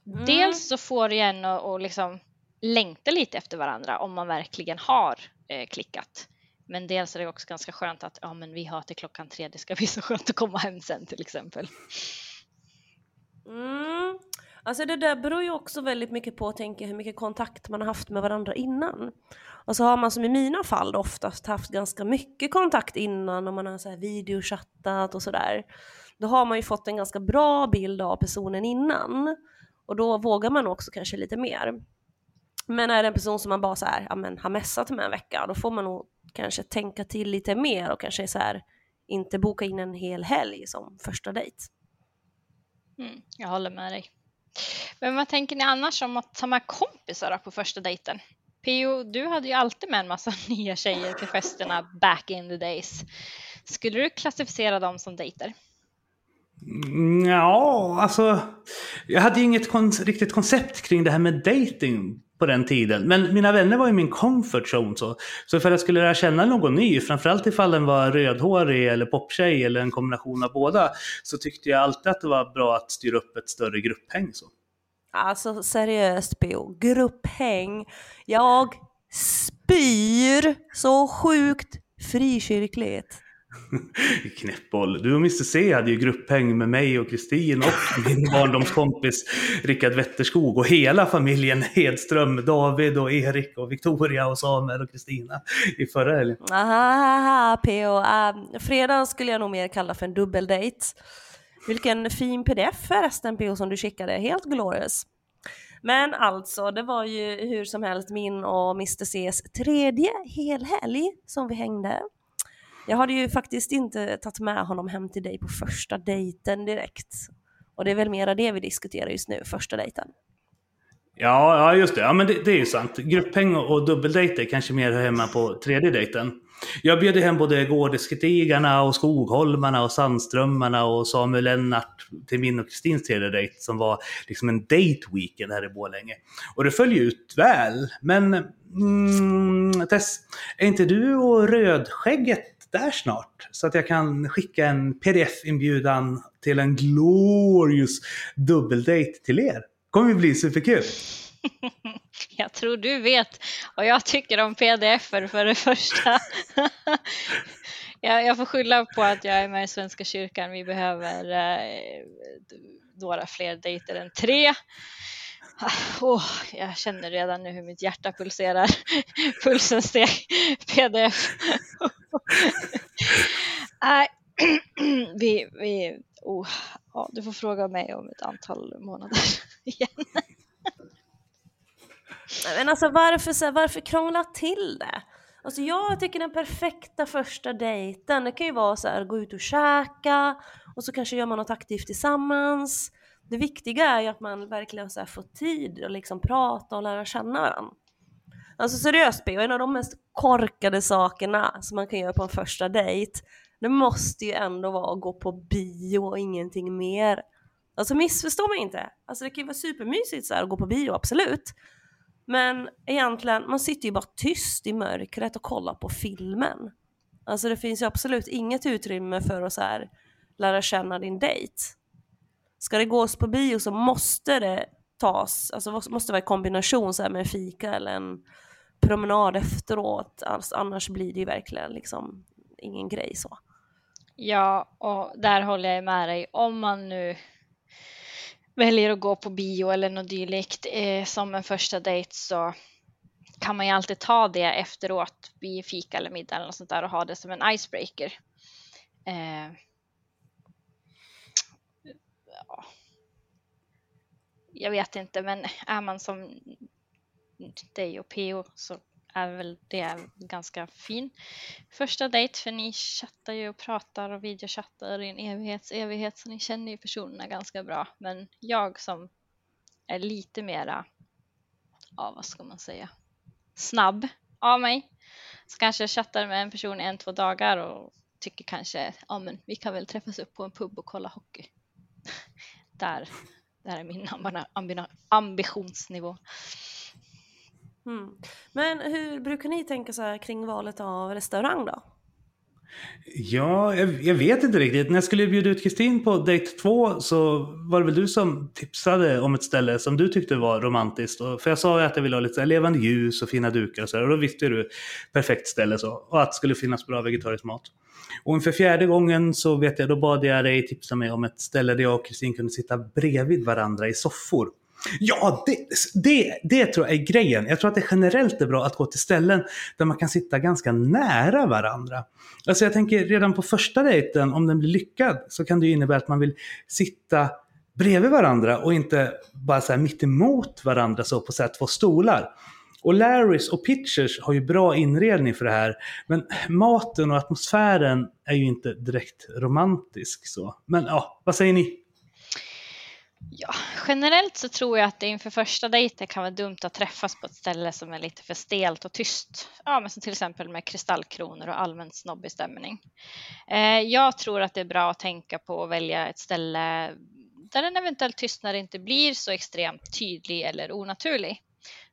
Mm. Dels så får det en att liksom längta lite efter varandra om man verkligen har eh, klickat. Men dels är det också ganska skönt att ja, men vi har till klockan tre, det ska bli så skönt att komma hem sen till exempel. Mm. Alltså det där beror ju också väldigt mycket på, tänker hur mycket kontakt man har haft med varandra innan. Och så har man som i mina fall oftast haft ganska mycket kontakt innan och man har så här videochattat och sådär. Då har man ju fått en ganska bra bild av personen innan. Och då vågar man också kanske lite mer. Men är det en person som man bara så här, ja, men, har messat med en vecka, då får man nog kanske tänka till lite mer och kanske så här, inte boka in en hel helg som första dejt. Mm, jag håller med dig. Men vad tänker ni annars om att ta med kompisar då på första dejten? Pio, du hade ju alltid med en massa nya tjejer till festerna back in the days. Skulle du klassificera dem som dejter? Ja, alltså. Jag hade ju inget kon riktigt koncept kring det här med dating på den tiden. Men mina vänner var ju min comfort zone. Så, så för att jag skulle lära känna någon ny, framförallt ifall den var rödhårig eller poptjej eller en kombination av båda, så tyckte jag alltid att det var bra att styra upp ett större grupphäng. Så. Alltså seriöst Bo, grupphäng. Jag spyr så sjukt frikyrkligt. Knäppboll. Du och Mr C hade ju grupphäng med mig och Kristin och min barndomskompis Rickard Wetterskog och hela familjen Hedström, David och Erik och Victoria och Samuel och Kristina i förra helgen. Ahaha, PO. Uh, fredagen skulle jag nog mer kalla för en dubbeldate. Vilken fin pdf förresten PO som du skickade, helt glorious. Men alltså, det var ju hur som helst min och Mr Cs tredje helhelg som vi hängde. Jag hade ju faktiskt inte tagit med honom hem till dig på första dejten direkt. Och det är väl mera det vi diskuterar just nu, första dejten. Ja, ja just det. Ja, men det, det är ju sant. Grupphäng och, dubbeldejter kanske mer hör hemma på tredje dejten. Jag bjöd ju hem både Gårdeskrigarna och Skogholmarna och Sandströmmarna och Samuel Lennart till min och Kristins tredje dejt som var liksom en date weekend här i Borlänge. Och det föll ju ut väl. Men mm, Tess, är inte du och Rödskägget där snart? Så att jag kan skicka en pdf-inbjudan till en glorious dubbeldate till er. kommer ju bli superkul. Jag tror du vet vad jag tycker om pdf-er för det första. jag, jag får skylla på att jag är med i Svenska kyrkan. Vi behöver eh, några fler dejter än tre. Oh, jag känner redan nu hur mitt hjärta pulserar. Pulsen steg. Pdf. Nej, vi, vi, oh, ja, du får fråga mig om ett antal månader igen. Men alltså varför, så här, varför krångla till det? Alltså jag tycker den perfekta första dejten, det kan ju vara så här, gå ut och käka och så kanske gör man något aktivt tillsammans. Det viktiga är ju att man verkligen så här får tid att liksom prata och lära känna varandra. Alltså seriöst B, en av de mest korkade sakerna som man kan göra på en första dejt, det måste ju ändå vara att gå på bio och ingenting mer. Alltså missförstå mig inte. Alltså det kan ju vara supermysigt så här att gå på bio, absolut. Men egentligen, man sitter ju bara tyst i mörkret och kollar på filmen. Alltså det finns ju absolut inget utrymme för att så här lära känna din dejt. Ska det gås på bio så måste det tas, alltså måste vara i kombination så här med en fika eller en promenad efteråt. Alltså, annars blir det ju verkligen liksom ingen grej så. Ja, och där håller jag med dig. Om man nu väljer att gå på bio eller något dylikt eh, som en första dejt så kan man ju alltid ta det efteråt vid fika eller middag eller något sånt där och ha det som en icebreaker. Eh, Jag vet inte, men är man som dig och PO så är väl det ganska fin första dejt för ni chattar ju och pratar och videochattar i en evighets evighet så ni känner ju personerna ganska bra. Men jag som är lite mera, ja vad ska man säga, snabb av mig så kanske jag chattar med en person i en, två dagar och tycker kanske, ja men vi kan väl träffas upp på en pub och kolla hockey. där, det här är min ambitionsnivå. Mm. Men hur brukar ni tänka så här kring valet av restaurang då? Ja, jag, jag, vet inte riktigt. När jag skulle bjuda ut Kristin på dejt två så var det väl du som tipsade om ett ställe som du tyckte var romantiskt. Och, för jag sa ju att jag ville ha lite levande ljus och fina dukar och så där, Och då visste du perfekt ställe så. Och att det skulle finnas bra vegetarisk mat. Och inför fjärde gången så vet jag, då bad jag dig tipsa mig om ett ställe där jag och Kristin kunde sitta bredvid varandra i soffor. Ja, det, det, det tror jag är grejen. Jag tror att det generellt är bra att gå till ställen där man kan sitta ganska nära varandra. Alltså jag tänker redan på första dejten, om den blir lyckad, så kan det ju innebära att man vill sitta bredvid varandra och inte bara så här mitt emot varandra så på så två stolar. Och Larrys och Pitchers har ju bra inredning för det här. Men maten och atmosfären är ju inte direkt romantisk så. Men ja, vad säger ni? Ja, generellt så tror jag att det inför första dejten kan vara dumt att träffas på ett ställe som är lite för stelt och tyst. Ja, men som till exempel med kristallkronor och allmänt snobbig stämning. Eh, jag tror att det är bra att tänka på att välja ett ställe där en eventuell tystnad inte blir så extremt tydlig eller onaturlig.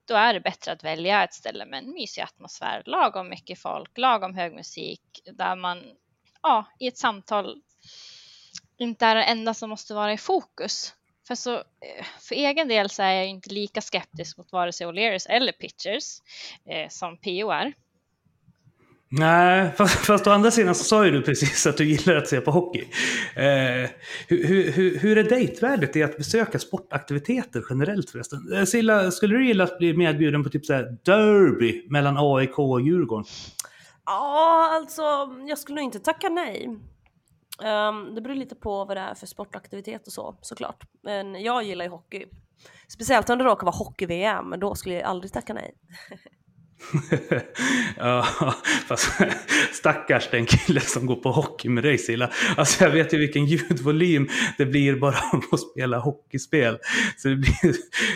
Då är det bättre att välja ett ställe med en mysig atmosfär, lagom mycket folk, lagom hög musik, där man ja, i ett samtal inte är det enda som måste vara i fokus för, så, eh, för egen del så är jag inte lika skeptisk mot vare sig O'Learys eller Pitchers eh, som PO är. Nej, fast, fast å andra sidan så sa ju du precis att du gillar att se på hockey. Eh, hur, hur, hur är dejtvärdet i att besöka sportaktiviteter generellt förresten? Eh, Silla, skulle du gilla att bli medbjuden på typ så här derby mellan AIK och Djurgården? Ja, alltså jag skulle nog inte tacka nej. Um, det beror lite på vad det är för sportaktivitet och så såklart. Men jag gillar ju hockey. Speciellt om det råkar vara hockey-VM, då skulle jag aldrig tacka nej. ja, fast stackars den killen som går på hockey med dig Silla. Alltså jag vet ju vilken ljudvolym det blir bara av att spela hockeyspel. Så det, blir,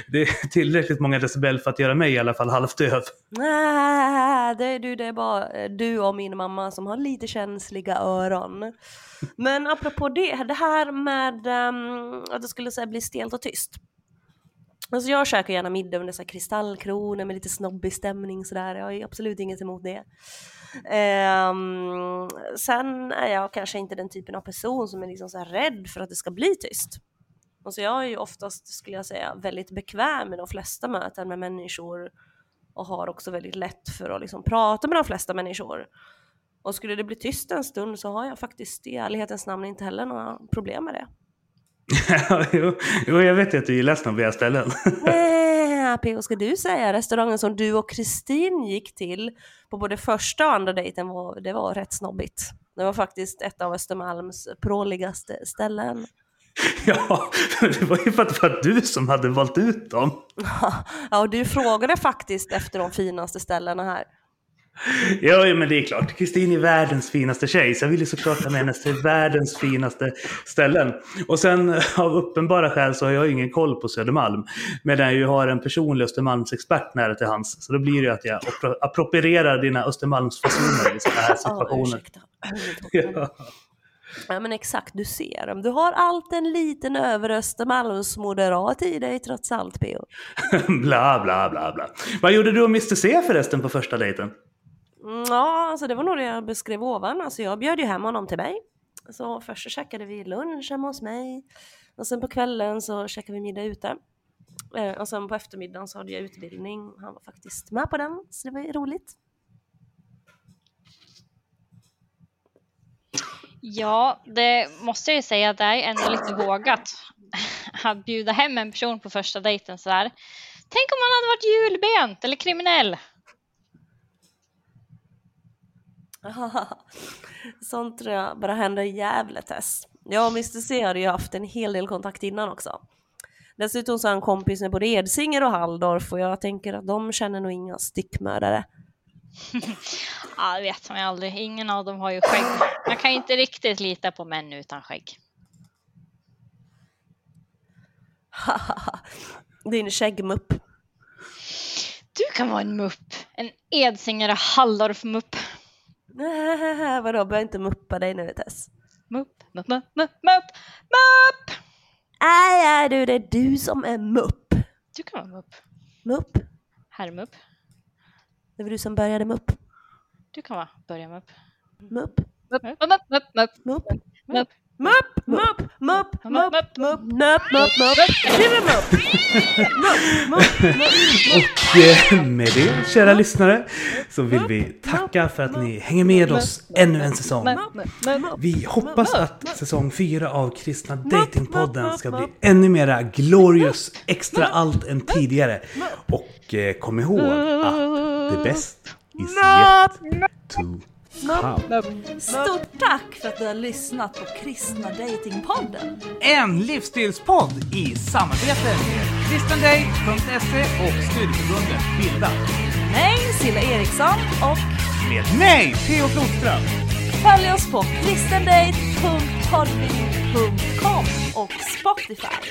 det är tillräckligt många decibel för att göra mig i alla fall halvdöv. Nej, det är du, det är bara eh, du och min mamma som har lite känsliga öron. Men apropå det, det här med um, att det skulle så bli stelt och tyst. Alltså jag käkar gärna middag under så här kristallkronor med lite snobbig stämning sådär. Jag har absolut inget emot det. Um, sen är jag kanske inte den typen av person som är liksom så rädd för att det ska bli tyst. Alltså jag är ju oftast, skulle jag säga, väldigt bekväm med de flesta möten med människor och har också väldigt lätt för att liksom prata med de flesta människor. Och skulle det bli tyst en stund så har jag faktiskt i ärlighetens namn inte heller några problem med det. jo, jo, jag vet ju att du gillar snobbiga ställen. äh, P.O. ska du säga, restaurangen som du och Kristin gick till på både första och andra dejten, var, det var rätt snobbigt. Det var faktiskt ett av Östermalms pråligaste ställen. Ja, det var ju för att det var du som hade valt ut dem. Ja, och du frågade faktiskt efter de finaste ställena här. Ja, men det är klart. Kristin är världens finaste tjej, så jag ville såklart ta med henne till världens finaste ställen. Och sen av uppenbara skäl så har jag ingen koll på Södermalm. Medan jag ju har en personlig Östermalmsexpert nära till hans. Så då blir det ju att jag approprierar dina Östermalmsfasoner i sådana här situationer. Oh, ja. Ja men exakt, du ser. Du har allt en liten överöstermalmsmoderat i dig trots allt PO. bla, bla, bla, bla. Vad gjorde du och Mr C förresten på första dejten? Ja, alltså det var nog det jag beskrev ovan. Alltså jag bjöd ju hem honom till mig. Så först så käkade vi lunch hemma hos mig. Och sen på kvällen så käkade vi middag ute. Eh, och sen på eftermiddagen så hade jag utbildning. Han var faktiskt med på den, så det var ju roligt. Ja, det måste jag ju säga att det är ändå lite vågat att bjuda hem en person på första dejten sådär. Tänk om han hade varit julbent eller kriminell. Sånt tror jag bara händer Gävle Tess. Jag och Mr C hade ju haft en hel del kontakt innan också. Dessutom så är han kompis med både Edsinger och Halldorf och jag tänker att de känner nog inga stickmördare. Ja, det vet man ju aldrig. Ingen av dem har ju skägg. Man kan ju inte riktigt lita på män utan skägg. Din skäggmupp. Du kan vara en mupp. En Edsinger och Halldorf-mupp. Vadå, börja inte muppa dig nu Tess. Mupp, mupp, mupp, mupp, mupp! Nej, nej du, det är du som är mupp. Du kan vara mupp. Mupp. Herrmupp. Det var du som började mupp. Du kan vara börja mupp. Mupp. Mupp, mupp, mupp, mupp, mupp. Mupp. Mupp. Mupp, mupp, mupp, mupp, mupp, mupp, mupp, mupp, mupp. Mupp. Mupp, mupp. Och eh, med det, kära lyssnare, så vill vi tacka för att ni hänger med oss ännu en säsong. Vi hoppas att säsong fyra av Kristna Datingpodden ska bli ännu mera glorious, extra allt än tidigare. Och eh, kom ihåg att the best is yet to. Stort tack för att du har lyssnat på Kristna Datingpodden. En livsstilspodd i samarbete med kristendate.se och studieförbundet Bilda. Mig, Silla Eriksson och Med mig, Theo Flodström. följ oss på kristendate.podbean.com och Spotify.